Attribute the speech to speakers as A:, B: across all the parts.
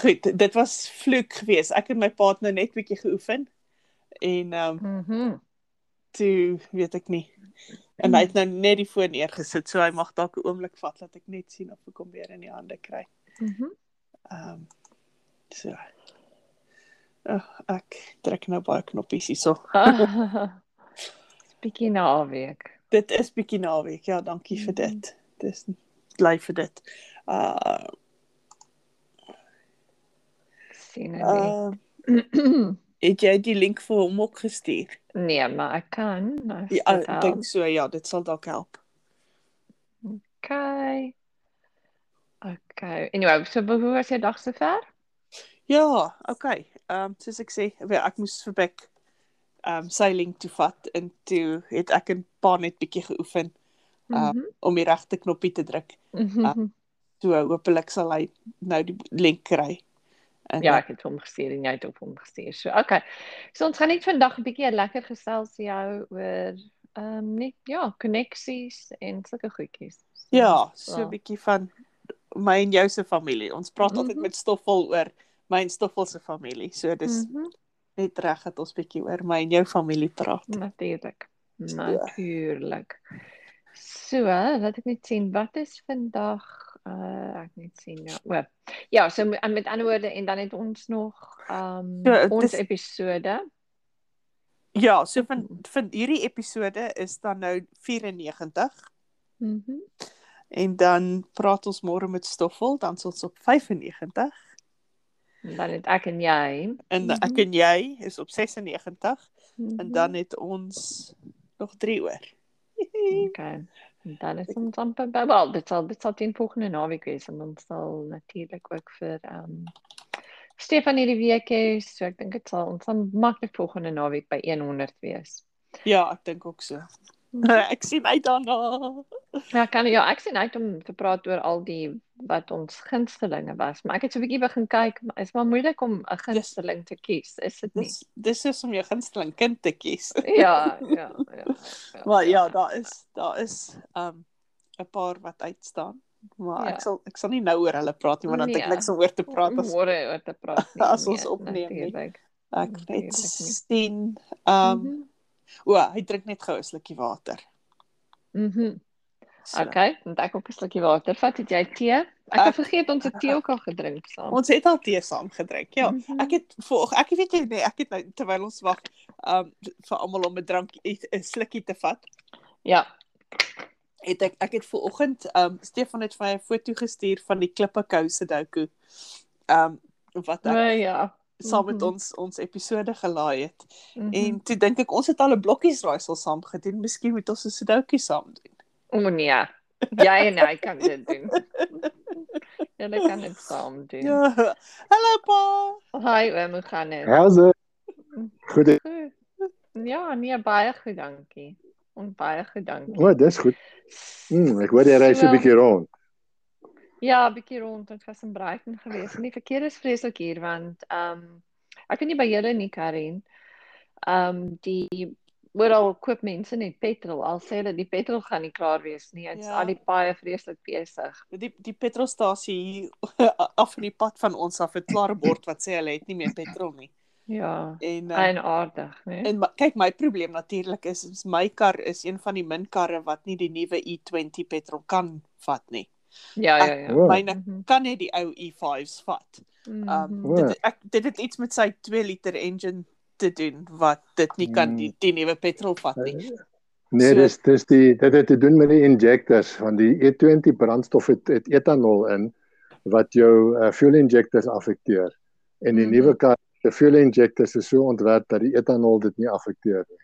A: Goed, dit was vloek geweest. Ek en my pa het nou net bietjie geoefen en ehm um,
B: Mhm. Mm
A: toe weet ek nie. En hy het nou net die foon neergesit, so hy mag dalk 'n oomblik vat dat ek net sien of ek hom weer in die hande kry.
B: Mhm.
A: Ehm um, so. Oh, ek druk nou baie knoppies hierso.
B: Bietjie naweek.
A: Dit is bietjie naweek. Ja, dankie vir
B: Mhm.
A: dit. Dis bly vir dit. Uh
B: sien dit. nie.
A: uh het jy die link vir hom ook gestuur?
B: nee, maar ek kan. as
A: Ja, ek dink so ja, dit sal dalk help.
B: Okay. Okay. Anyway, so hoe was jou dag sover?
A: Ja, okay. Ehm um, soos ek sê, ek moes vir Beck ehm um, seiling toe vat en toe het ek 'n paar net bietjie geoefen Ah,
B: Mhm.
A: om die regte knoppie te druk.
B: Mhm.
A: So hopelik sal hy nou die link kry. En
B: Ja, ek het hom gestuur en jy het ook hom gestuur. So, okay. So ons gaan net vandag 'n bietjie lekker gesels jou oor ehm um, net ja, koneksies en sulke goedjies. So,
A: ja, so 'n
B: ja.
A: bietjie van my en jou se familie. Ons praat altyd
B: Mhm.
A: met Stoffel oor my en Stoffel se familie. So dis
B: Mhm.
A: net reg dat ons bietjie oor my en jou familie praat.
B: Natuurlik. Natuurlik. So, laat ek net sien wat is vandag uh ek net sien ja. O. Ja, so met, ander woorde en dan het ons nog um,
A: dit
B: ons
A: is-
B: episode.
A: Ja, so van van hierdie episode is dan nou 94
B: Mhm.
A: en dan praat ons môre met Stoffel, dan is ons op 95
B: En dan het ek en jy.
A: en
B: Mhm.
A: ek en jy is op 96
B: Mhm.
A: en dan het ons nog 3 oor.
B: Okay. Dan is ons amper by wel, dit sal dit sal teen volgende naweek wees en ons sal natuurlik ook vir ehm um, Stefan hierdie week hê, so ek dink dit sal ons sal maklik volgende naweek by 100 wees.
A: Ja, ek dink ook so. ek sien uit daarna.
B: Ja, kan ja, ek sien uit om te praat oor al die wat ons gunstelinge was, maar ek het so 'n bietjie begin kyk, is maar moeilik om 'n gunsteling te kies, is dit nie?
A: Dis dis is om jou gunsteling kind te kies.
B: Ja, ja, ja. ja
A: Maar ja, daar is daar is um 'n paar wat uitstaan. Maar
B: Ja.
A: ek sal ek sal nie nou oor hulle praat nie want dan het ek
B: Nee.
A: niks om oor te praat as
B: Môre oor te praat nie.
A: as ons
B: nee,
A: opneem nie. ek net
B: nie.
A: sien. Um
B: Mhm.
A: O, hy drink net gou 'n slukkie water.
B: Mhm.
A: So.
B: Okay, dan ek ook 'n slukkie water. Vat het jy tee? Ek het vergeet ons het tee ook al gedrink saam.
A: Ons het al tee saam gedrink. Ja.
B: Mhm.
A: Ek het voor ek weet jy nee, ek het nou terwyl ons wag um vir almal om 'n drankie 'n slukkie te vat.
B: Ja.
A: het ek ek het ver oggend um Stefan het vir my 'n foto gestuur van die klippe kouse doku. Um wat ek
B: O ja.
A: Saam met
B: mhm.
A: ons ons episode gelaai het.
B: Mhm.
A: En toe dink ek ons het al 'n blokkies raaisel saam gedoen. Miskien moet ons 'n sudoku saam doen.
B: O nee. Jy en hy kan dit doen. Julle kan dit saam doen.
A: Ja. Hallo pa.
B: Hi hoe gaan dit?
C: How's it? Goed.
B: Goed. Ja, nee, baie goed, dankie. En baie goed, dankie.
C: O, oh, dis goed. Mm, ek hoor jy ry so 'n bietjie rond.
B: Ja, 'n bietjie rond. Ek was in Brighton gewees. En die verkeer is vreeslik hier want ehm um, ek weet nie by julle nie, Karin. Ehm um, die oral koop mense net petrol. Al sê hulle die petrol gaan nie klaar wees nie. Dit's
A: Ja.
B: al die paaie vreeslik besig.
A: Die die petrolstasie hier af van die pad van ons af het klare bord wat sê hulle het nie meer petrol nie.
B: Ja.
A: En uh,
B: En aardig, né?
A: En ma- kyk, my probleem natuurlik is, is my kar is een van die min karre wat nie die nuwe E20 petrol kan vat nie.
B: Ja, ja, ja.
C: O.
A: Myne
B: Mhm.
A: kan net die ou E5s vat. Um
B: Mhm.
A: dit ek dit het iets met sy 2 liter engine te doen wat dit nie kan die, die nuwe petrol vat nie.
C: Nee,
A: So-
C: dis dis die dit het te doen met die injectors van die E20 brandstof het, het etanol in wat jou uh, fuel injectors affekteer. En die
B: Mhm.
C: nuwe kar se fuel injectors is so ontwerp dat die etanol dit nie affekteer nie.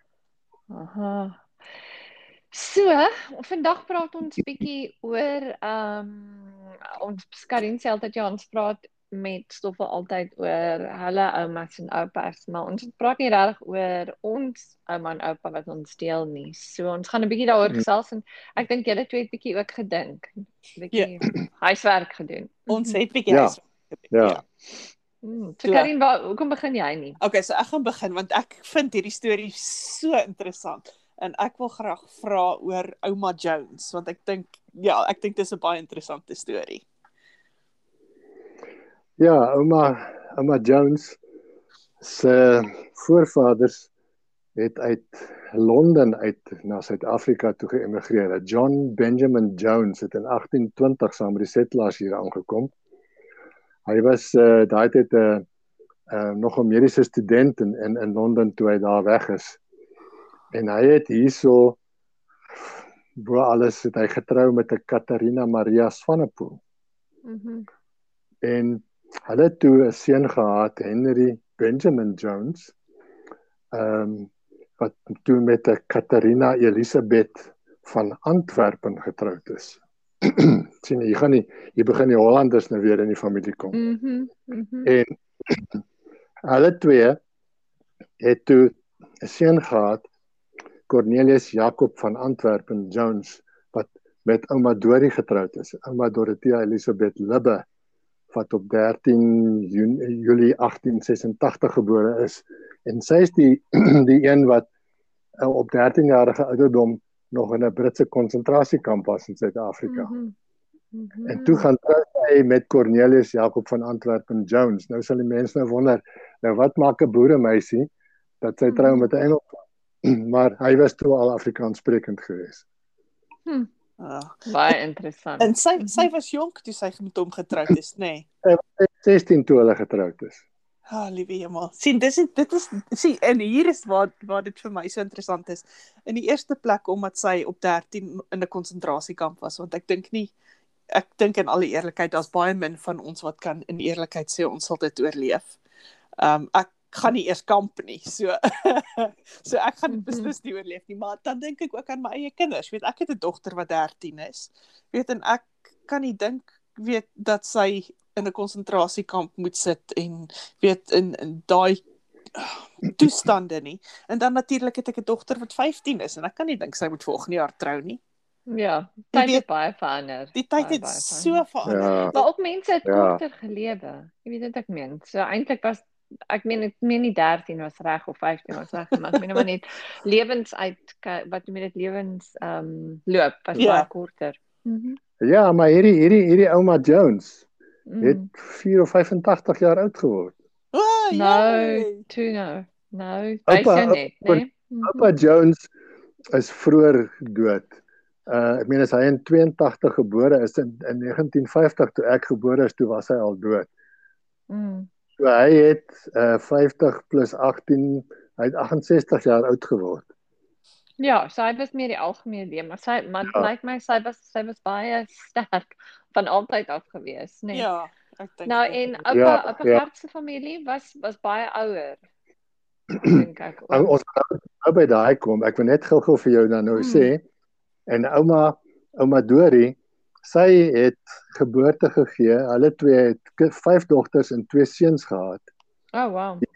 B: Aha. So, vandag praat ons bietjie oor ehm um, ons Karin sê altyd ja, ons praat met stoffe altyd oor hulle oumas en oupas, maar ons praat nie regtig oor ons ouma en oupa wat ons deel nie. So ons gaan 'n bietjie daaroor
C: Mm.
B: gesels en ek dink julle twee het bietjie ook gedink, bietjie huiswerk gedoen.
A: Ons het bietjie
C: Ja.
A: huiswerk gedoen,
C: Ja.
B: Mm. So
A: So-
B: Karin, waar hoekom begin jy nie?
A: Okay, so ek gaan begin want ek vind hierdie storie so interessant en ek wil graag vra oor ouma Jones want ek dink ja, ek dink dis 'n baie interessante storie.
C: Ja, ouma ouma Jones se voorvaders het uit Londen uit na Suid-Afrika toe geëmigreer. John Benjamin Jones het in 1820 saam met die settlers hier aangekom. Hy was uh, daai tyd 'n uh, uh, nog 'n mediese student in, in in Londen toe hy daar weg is. En hy het hierso bo alles het hy getrou met 'n Katarina Maria Swanepoel. Mhm. Mm en hulle toe 'n seun gehad, Henry Benjamin Jones. Ehm um, wat toe met 'n Katarina Elisabeth van Antwerpen getroud is. sien jy gaan nie jy begin die Hollanders nou weer in die familie kom. Mhm. Mm mm -hmm. En hulle twee het toe 'n seun gehad Cornelius Jacob van Antwerpen Jones wat met ouma Dorie getroud is. Ouma Dorothea Elisabeth Libbe wat op 13 Junie, Julie 1886 gebore is en sy is die die een wat uh, op 13 jarige ouderdom nog in 'n Britse konsentrasiekamp was in Suid-Afrika. Mm -hmm. Mm -hmm. En toe gaan hy met Cornelius Jacob van Antwerpen Jones. Nou sal die mense nou wonder, nou wat maak 'n boeremeisie dat sy trou mm -hmm. met 'n Engel? maar hy was toe al Afrikaans sprekend geweest.
B: Hm. Oh, baie interessant.
A: En sy sy was jonk toe sy met hom getroud is, nê? Nee.
C: Sy was 16 toe hulle getroud is.
A: Ah, oh, liewe hemel. sien dis dit is sien en hier is waar waar dit vir my so interessant is. In die eerste plek omdat sy op 13 in 'n konsentrasiekamp was, want ek dink nie ek dink in alle eerlikheid daar's baie min van ons wat kan in eerlikheid sê ons sal dit oorleef. Um ek gaan nie eers kamp nie. So so ek gaan dit mhm. beslis nie oorleef nie, maar dan dink ek ook aan my eie kinders. Weet ek het 'n dogter wat 13 is. Weet en ek kan nie dink weet dat sy in 'n konsentrasiekamp moet sit en weet in in daai toestande nie. En dan natuurlik het ek 'n dogter wat 15 is en ek kan nie dink sy moet volgende jaar trou nie.
B: Ja, tyd het baie verander.
A: Die tyd het so verander. Ja.
B: Maar ook mense het ja. korter gelewe. Jy weet wat ek meen. So eintlik was ek meen ek meen nie 13 was reg of 15 was reg maar ek meen maar net lewens uit wat jy met dit lewens ehm um, loop was ja. baie korter.
C: Mm -hmm. Ja, maar hierdie hierdie hierdie ouma Jones mm. het 4 of 85 jaar oud geword.
A: Oh,
B: no, toe nou. Nou, hy sê net, nee.
C: Opa Jones is vroeër dood. Uh ek meen as hy in 82 gebore is in, in 1950 toe ek gebore is, toe was hy al dood. Mm. So hy het uh, 50 plus 18, hy het 68 jaar oud geword.
B: Ja, so hy was meer die algemene lewe, maar sy maar ja. lyk my sy was sy was baie sterk van altyd af gewees, né? Nee.
A: Ja, ek dink.
B: Nou en oupa ja, oupa ja. Hartse familie was was baie ouer. dink ek.
C: Ons nou by daai kom. Ek wil net gou-gou vir jou dan nou hmm. sê en ouma ouma Dorie sy het geboorte gegee. Hulle twee het vyf dogters en twee seuns gehad.
B: Oh wow.
C: Die,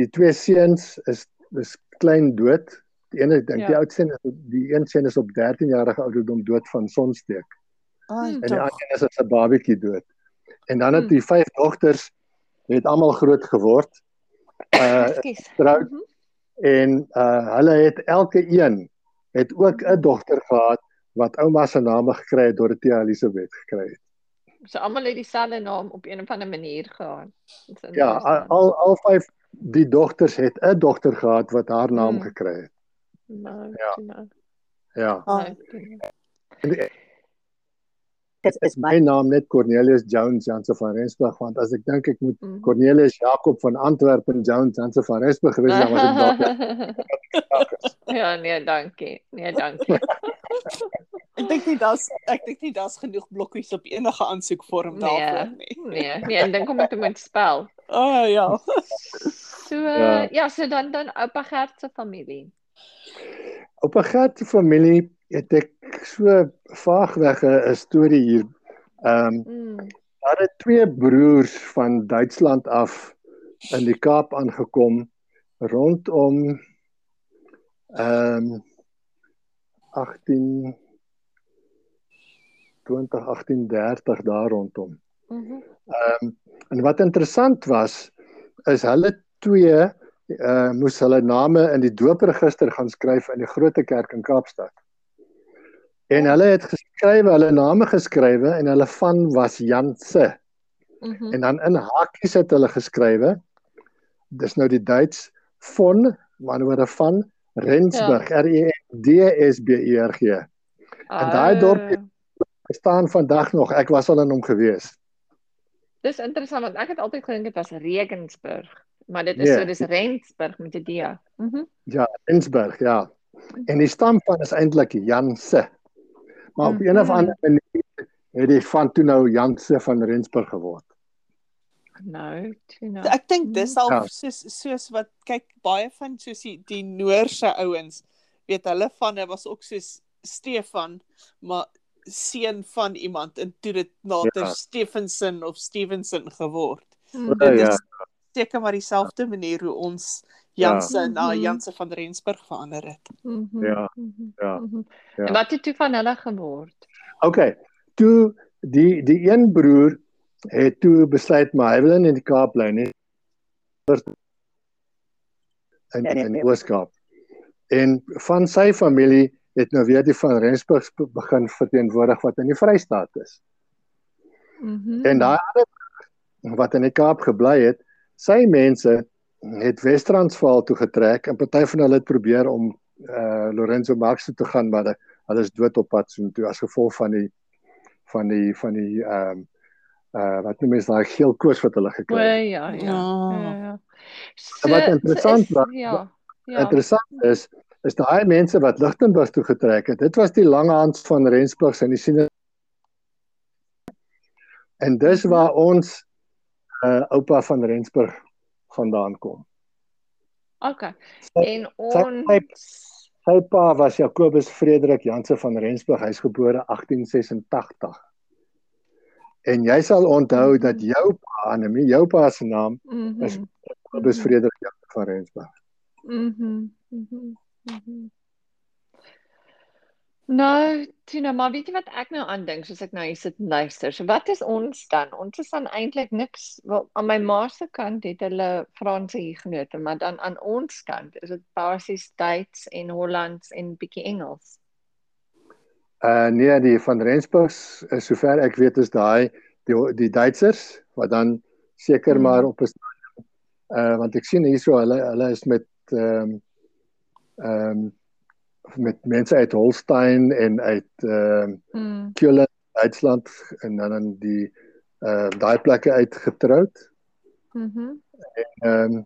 C: die twee seuns is is klein dood. Die een ek dink ja. die oudste die een seun is op 13 jarige ouderdom dood van sonsteek.
A: Oh,
C: en die ander is as 'n babatjie dood. En dan het hmm. die vyf dogters het almal groot geword. Uh trou mm -hmm. en uh hulle het elke een het ook 'n dogter gehad wat ouma se naam gekry het Dorothea Elisabeth gekry het.
B: So almal het dieselfde naam op een of ander manier gehad.
C: Ja, al al vyf die dogters het 'n dogter gehad wat haar naam hmm. gekry het.
B: Nou, ja. Nou.
C: Ja. Oh. Dit is my naam net Cornelius Jones Jansen van Rensburg want as ek dink ek moet mm. Cornelius Jacob van Antwerpen Jones Jansen van Rensburg gewees dan was ek dalk.
B: ja, nee, dankie. Nee, dankie.
A: ek dink nie das ek dink nie das genoeg blokkies op enige aansoekvorm nee, daarvoor
B: nie. Nee, nee, ek dink om dit moet spel.
A: O oh, ja.
B: So uh, ja. ja, so dan dan oupa Gert se familie.
C: Oupa Gert se familie het ek so vaagweg 'n storie hier. Ehm um, mm. daar het twee broers van Duitsland af in die Kaap aangekom rondom ehm um, 18 20 1830 daar rondom. Mhm. Ehm um, en wat interessant was is hulle twee uh moes hulle name in die doopregister gaan skryf in die Grote Kerk in Kaapstad. En hulle het geskrywe, hulle name geskrywe en hulle van was Janse.
B: Mhm.
C: En dan in hakies het hulle geskrywe dis nou die Duits von maar nou van Rensburg R E N D S B E R G. En daai dorp- staan vandag nog. Ek was al in hom gewees.
B: Dis interessant want ek het altyd gedink dit was Regensburg, maar dit is
C: Nee.
B: so dis Rensburg met 'n D. Mhm.
C: Ja, Rensburg, ja. En die stam van is eintlik Janse. Maar op een of
B: Mhm.
C: ander manier het die van toe nou Janse van Rensburg geword.
B: Nou, toe nou.
A: Ek dink dis al
C: Ja.
A: soos soos wat kyk baie van soos die, die Noorse ouens, weet hulle van hy was ook soos Stefan, maar seun van iemand en toe dit later
C: Ja.
A: Stephenson of Stevenson geword.
B: Mhm.
C: Ja,
A: Dit
C: ja.
A: is seker maar dieselfde manier hoe ons
C: Ja.
A: Janse na
B: Mhm.
A: Janse van Rensburg verander het.
B: Mhm,
C: Ja,
B: mhm,
C: ja,
B: mhm.
C: ja.
B: En wat het toe van hulle geword?
C: Okay. Toe die die een broer het toe besluit maar hy wil in die Kaap bly nie. In in die Oos-Kaap. En van sy familie het nou weer die van Rensburg begin verteenwoordig wat in die Vrystaat is.
B: Mhm.
C: En daai ander wat in die Kaap gebly het, sy mense het Wes-Transvaal toe getrek en party van hulle het probeer om uh Lorenzo Marx toe te gaan maar hulle is dood op pad so toe as gevolg van die van die van die ehm um, uh wat noem mens daai geel koors wat hulle gekry het.
B: ja, ja.
A: Ja.
B: ja, ja.
C: wat
B: So-
C: interessant
B: so is-
C: was-
B: Ja. Ja.
C: Interessant is is daai mense wat Lichtenburg toe getrek het. Dit was die langhans van Rensburg en die sien En dis waar ons uh oupa van Rensburg vandaan kom.
B: Okay.
C: Sy-
B: En
C: sy-
B: ons
C: Sy pa was Jacobus Frederik Janse van Rensburg. Hy's gebore 1886. En jy sal onthou dat jou pa, Annelie, jou pa se naam
B: Mhm.
C: is Jacobus
B: Mhm.
C: Frederik Janse van Rensburg.
B: Mhm. Mhm. Mhm. Nou, Tina, maar weet jy wat ek nou aandink soos ek nou hier sit en luister? So wat is ons dan? Ons is dan eintlik niks. Wel, aan my ma se kant het hulle Franse Hugenote, maar dan aan ons kant is dit basies Duits en Hollands en bietjie Engels.
C: Uh nee, die van Rensburg is sover ek weet is daai die die Duitsers wat dan seker
B: Hmm.
C: maar op 'n uh want ek sien hierso hulle hulle is met ehm ehm met mense uit Holstein en uit ehm
B: Mm.
C: Keulen, Duitsland en dan in die uh daai plekke uitgetroud.
B: Mhm.
C: Ehm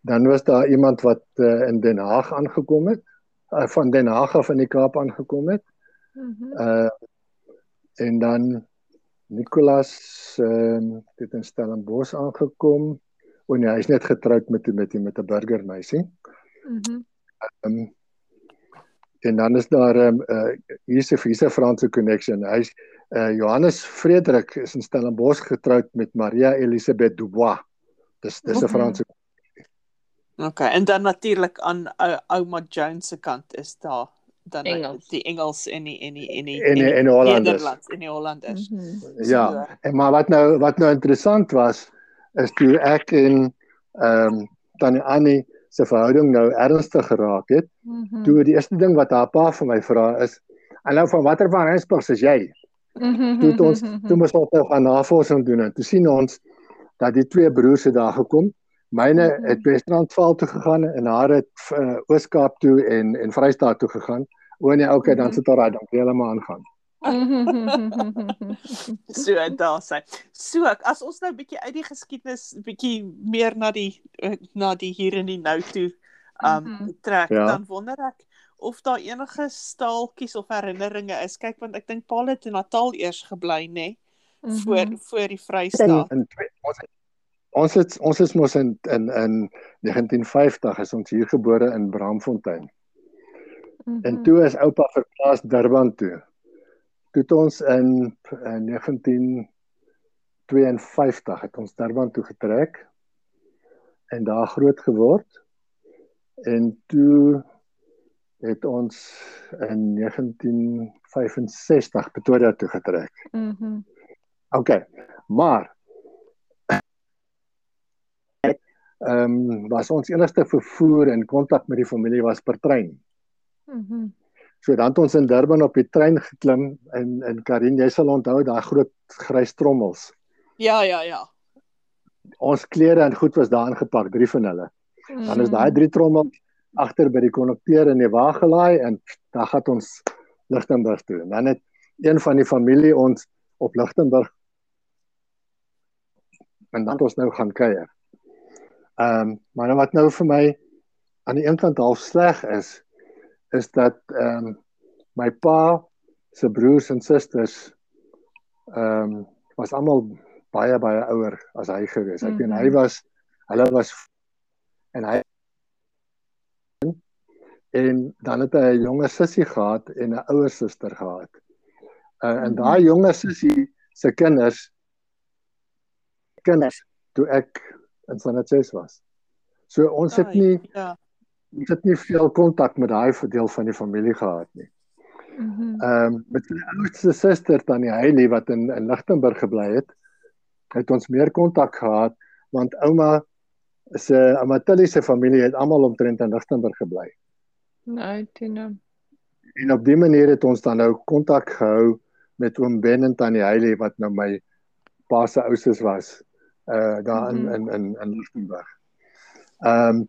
C: dan was daar iemand wat uh, in Den Haag aangekom het, uh, van Den Haag af in die Kaap aangekom het.
B: Mhm.
C: Uh en dan Nicolas ehm uh, het in Stellenbosch aangekom. O nee, hy's net getroud met met met 'n burgermeisie.
B: Mhm.
C: Ehm um, en dan is daar ehm um, uh hier's 'n hier's 'n Franse connection. Hy's uh Johannes Frederik is in Stellenbosch getroud met Maria Elisabeth Dubois. Dis dis 'n
B: Mhm.
C: Franse
A: Okay, en dan natuurlik aan ou ouma Jones se kant is daar dan
B: Engels.
A: die Engels en die en die en die
C: En die- en die Hollanders.
A: En die Hollanders.
B: Mhm.
C: Ja, en maar wat nou wat nou interessant was is toe ek en ehm um, Tannie Annie se verhouding nou ernstig geraak het.
B: Mhm.
C: Toe die eerste ding wat haar pa vir my vra is, "En nou van watter van Rensburg is jy?"
B: Mhm.
C: Toe het ons toe moes ons nou gaan navorsing doen en toe sien ons dat die twee broers het daar gekom. Myne
B: Mhm.
C: het Wes-Transvaal toe gegaan en haar het uh, Oos-Kaap toe en en Vrystaat toe gegaan. O nee, okay, dan
B: Mhm.
C: sit daar dan heeltemal aangaan.
B: Mhm.
A: So daar sê. So as ons nou bietjie uit die geskiedenis bietjie meer na die na die hier en die nou toe um
B: Mhm.
A: trek,
C: Ja.
A: dan wonder ek of daar enige staaltjies of herinneringe is. Kyk want ek dink Paul het in Natal eers gebly, nê,
B: Mhm.
A: voor voor die Vrystaat.
C: in twee- ons ons het ons is mos in in in 1950 is ons hier gebore in Bramfontein. En
B: Mhm.
C: toe is oupa verplaas Durban toe. Toe het ons in, in 1952 het ons Durban toe getrek en daar groot geword. En toe het ons in 1965 Pretoria toe getrek.
B: Mhm.
C: OK. Maar ehm um, was ons enigste vervoer en kontak met die familie was per trein.
B: Mhm.
C: So dan het ons in Durban op die trein geklim en in Karin, jy sal onthou daai groot grys trommels.
A: Ja, ja, ja.
C: Ons klere en goed was daarin gepak, drie van hulle. Dan is daai drie trommels agter by die kondukteur in die wa gelaai en dan gaan ons Lichtenburg toe. En dan het een van die familie ons op Lichtenburg en dan het ons nou gaan kuier. Ehm um, maar nou wat nou vir my aan die een kant half sleg is is dat ehm um, my pa se broers en susters ehm um, was almal baie baie ouer as hy gewees. Ek meen hy
B: Mhm.
C: was hulle was en hy en dan het hy 'n jonger sussie gehad en 'n ouer suster gehad. Uh, en
B: Mhm.
C: daai jonger sussie se kinders kinders toe ek in Sanat 6 was. So ons het nie
A: Ja.
C: Ons het nie veel kontak met daai deel van die familie gehad nie.
B: Mhm.
C: Ehm um, met sy oudste suster Tannie Heilie wat in in Lichtenburg gebly het, het ons meer kontak gehad want ouma se Amatilli se familie het almal omtrent in Lichtenburg gebly.
B: Nou, Tina.
C: En op dié manier het ons dan nou kontak gehou met oom Ben en Tannie Heilie wat nou my pa se ouders was uh daar in
B: Mhm.
C: in in in Lichtenburg. Ehm um,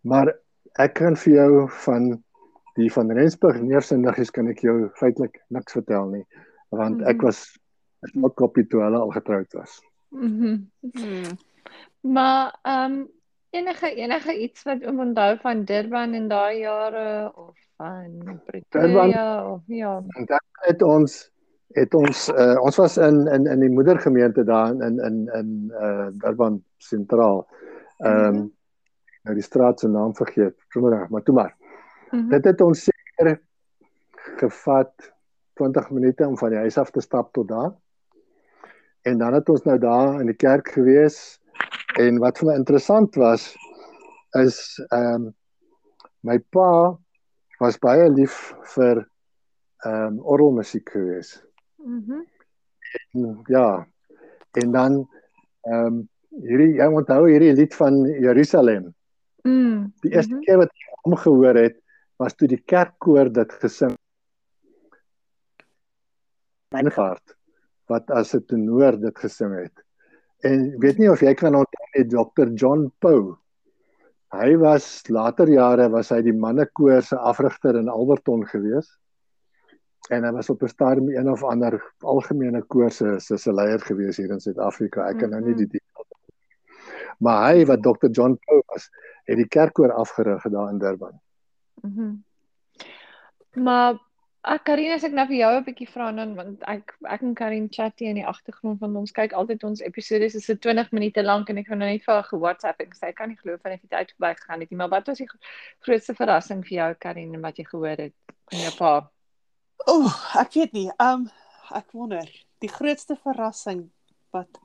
C: maar ek kan vir jou van die van Rensburg neersindiges kan ek jou feitelik niks vertel nie want ek
B: Mhm.
C: was ek maak kopie toe hulle al getroud was.
B: Mhm.
A: Hmm.
B: Maar ehm um, enige enige iets wat oom onthou van Durban in daai jare of van Pretoria of ja.
C: En dan het ons het ons uh, ons was in in in die moedergemeente daar in in in uh Durban sentraal. Ehm um,
B: Mhm.
C: Nou die straat se naam vergeet. Sommer maar toe maar.
B: Mhm.
C: Dit het ons seker gevat 20 minute om van die huis af te stap tot daar. En dan het ons nou daar in die kerk gewees en wat vir my interessant was is ehm um, my pa was baie lief vir ehm um, orgelmusiek gewees.
B: Mhm.
C: En, ja. En dan ehm um, hierdie jy onthou hierdie lied van Jerusalem.
B: Mm.
C: Die eerste
B: Mhm.
C: keer wat ek hom gehoor het, was toe die kerkkoor dit gesing. Myngaard wat as 'n tenor dit gesing het. En weet nie of jy kan onthou nie Dr. John Poe. Hy was later jare was hy die mannekoor se afrigter in Alberton gewees. En hy was op 'n stadium een of ander algemene koor se se se leier gewees hier in Suid-Afrika. Ek kan nou nie die details Maar hy wat Dr. John Poe was, het die kerkkoor afgerig daar in Durban.
B: Mhm. Maar ek Karine as ek nou vir jou 'n bietjie vra dan want ek ek en Karin chat hier in die agtergrond van ons kyk altyd ons episode is so 20 minute lank en ek gaan nou net vir haar ge-WhatsApp en sê ek kan nie glo van die tyd verby gegaan het nie maar wat was die grootste verrassing vir jou Karin en wat jy gehoor het van jou pa?
A: O, ek weet nie. Um ek wonder, die grootste verrassing wat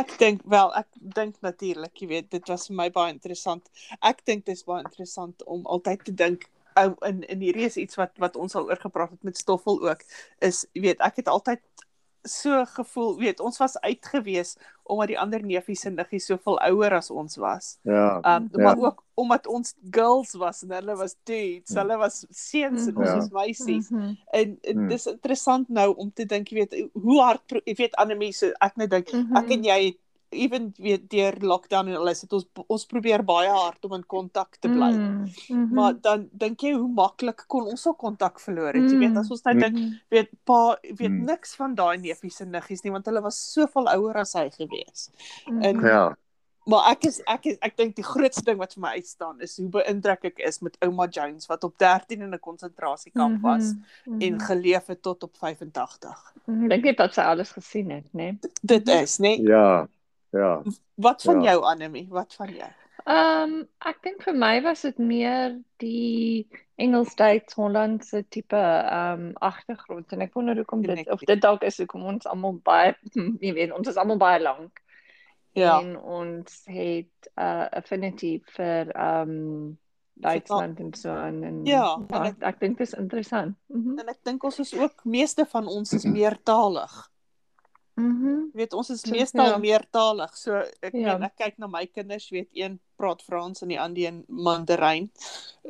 A: ek dink wel, ek dink natuurlik, jy weet, dit was vir my baie interessant. Ek dink dit is baie interessant om altyd te dink ou in in hierdie is iets wat wat ons al oor gepraat het met Stoffel ook is jy weet ek het altyd so gevoel weet ons was uitgewees omdat die ander neefies en niggies soveel ouer as ons was.
C: Ja.
A: Um
C: Ja.
A: maar ook omdat ons girls was en hulle was dudes, hulle was seuns en ons
C: Ja.
A: was meisies.
B: Mhm.
A: En, en
C: Hmm.
A: dis interessant nou om te dink, jy weet, hoe hard jy weet Annelie, so ek net dink
B: Mhm.
A: ek en jy ewen weet deur lockdown en alles het ons ons probeer baie hard om in kontak te bly.
B: Mm, mhm.
A: Maar dan dink jy hoe maklik kon ons al kontak verloor het. Jy weet as ons nou dink
B: Mhm.
A: weet pa weet
C: Mm.
A: niks van daai neefies en niggies nie want hulle was soveel ouer as hy gewees. En
B: Mhm.
C: Ja.
A: Maar ek is ek is ek dink die grootste ding wat vir my uitstaan is hoe beïndruk ek is met ouma Jones wat op 13 in 'n konsentrasiekamp was
B: Mhm,
A: en
B: mhm.
A: geleef het tot op 85.
B: Mhm, Dink net dat sy alles gesien het, né?
A: Dit is, né? Nee?
C: Ja. Ja.
A: Wat van
C: Ja.
A: jou Annelie? Wat van jou?
B: Ehm um, ek dink vir my was dit meer die Engels-Duits Hollandse tipe ehm um, agtergrond en ek wonder hoekom dit of dit dalk is hoekom ons almal baie jy weet ons is almal baie lank
A: Ja.
B: en ons het 'n uh, affinity vir ehm um, Duitsland en so aan en
A: Ja,
B: ja,
A: en
B: ek, ek dink dit is interessant. Mhm.
A: En ek dink ons is ook meeste van ons is meertalig.
B: Mhm.
A: Jy weet ons is meestal
B: ja.
A: meertalig. So ek
B: Ja.
A: meen ek kyk na my kinders, weet een praat Frans en die ander een Mandarijn.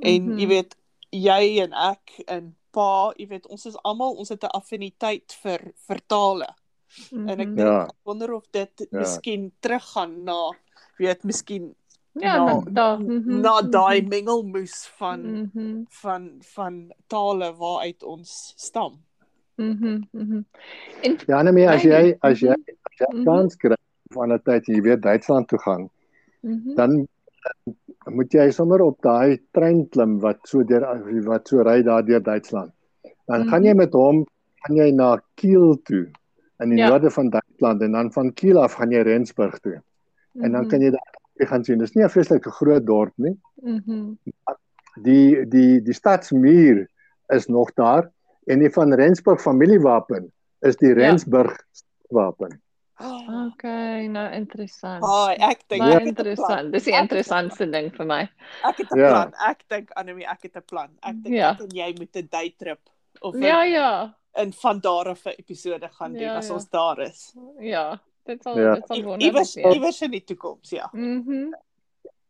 A: En
B: Mhm.
A: jy weet jy en ek en pa, jy weet ons is almal ons het 'n affiniteit vir vir tale. En ek
B: Mhm.
C: Ja.
A: ek wonder of dit
C: Ja.
A: miskien teruggaan na weet miskien
B: Ja,
A: na-
B: na da. mhm,
A: na daai
B: mhm,
A: mengelmoes van
B: mhm,
A: van van tale waaruit ons stam.
B: Mhm, mhm. En
C: Ja, nee, as jy as jy
B: Mhm.
C: as jy
B: Mhm.
C: kans kry van 'n tyd jy weer Duitsland toe gaan,
B: mhm.
C: dan eh, moet jy sommer op daai trein klim wat so deur wat so ry daar deur Duitsland. Dan gaan jy
B: Mhm.
C: met hom gaan jy na Kiel toe in die
B: Ja.
C: noorde van Duitsland en dan van Kiel af gaan jy Rensburg toe. En dan
B: Mhm,
C: kan jy daar gaan sien. Dis nie 'n vreeslike groot dorp nie.
B: mhm.
C: Die die die stadsmuur is nog daar en die van Rensburg familiewapen is die
B: Ja.
C: Rensburg wapen.
A: Ah,
B: Okay, nou interessant.
A: oh, ek dink
B: Baie
A: ek het 'n plan.
B: interessant. Dis die interessantste ding vir my.
A: Ek het 'n
C: Ja.
A: plan. Ek dink Anemie, ek het 'n plan. Ek dink
B: Ja.
A: ek en jy moet 'n daytrip of 'n
B: Ja, ja.
A: in van daar af 'n episode gaan doen
B: Ja,
A: as
B: ja.
A: ons daar is.
B: Ja, dit sal
C: Ja.
B: dit sal wonderlik
A: Iewers
B: wees.
A: iewers in die toekoms, ja.
B: Mhm.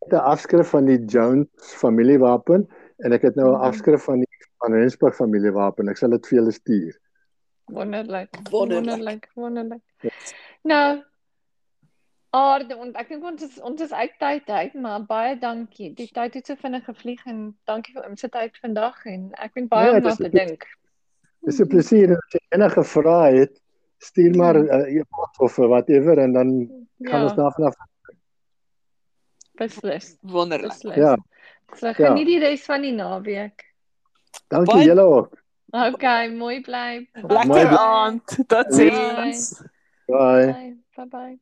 C: het 'n afskrif van die Jones familiewapen en ek het nou 'n
B: Mhm.
C: afskrif van die van Rensburg familiewapen. Ek sal dit vir julle stuur.
B: Wonderlik.
A: Wonderlik.
B: Wonderlik.
C: Ja.
B: Nou Aarde en ek dink ons is ons is uit tyd uit, maar baie dankie. Die tyd het so vinnig gevlieg en dankie vir oom se tyd vandag en ek vind baie
C: Ja,
B: om na te dink.
C: Dis 'n plesier as jy enige vrae het, stuur maar 'n uh, e-pos of whatever en dan gaan ons
B: Ja,
C: daarvan af.
B: beslis.
A: Wonderlik.
B: Beslis.
C: Ja.
B: So geniet die res van die naweek.
C: Dankie
A: Baie-
C: julle ook.
B: Okay, mooi bly.
A: Lekker
C: Mooi-
A: aand. Totsiens.
C: Bye.
B: Bye. Bye bye.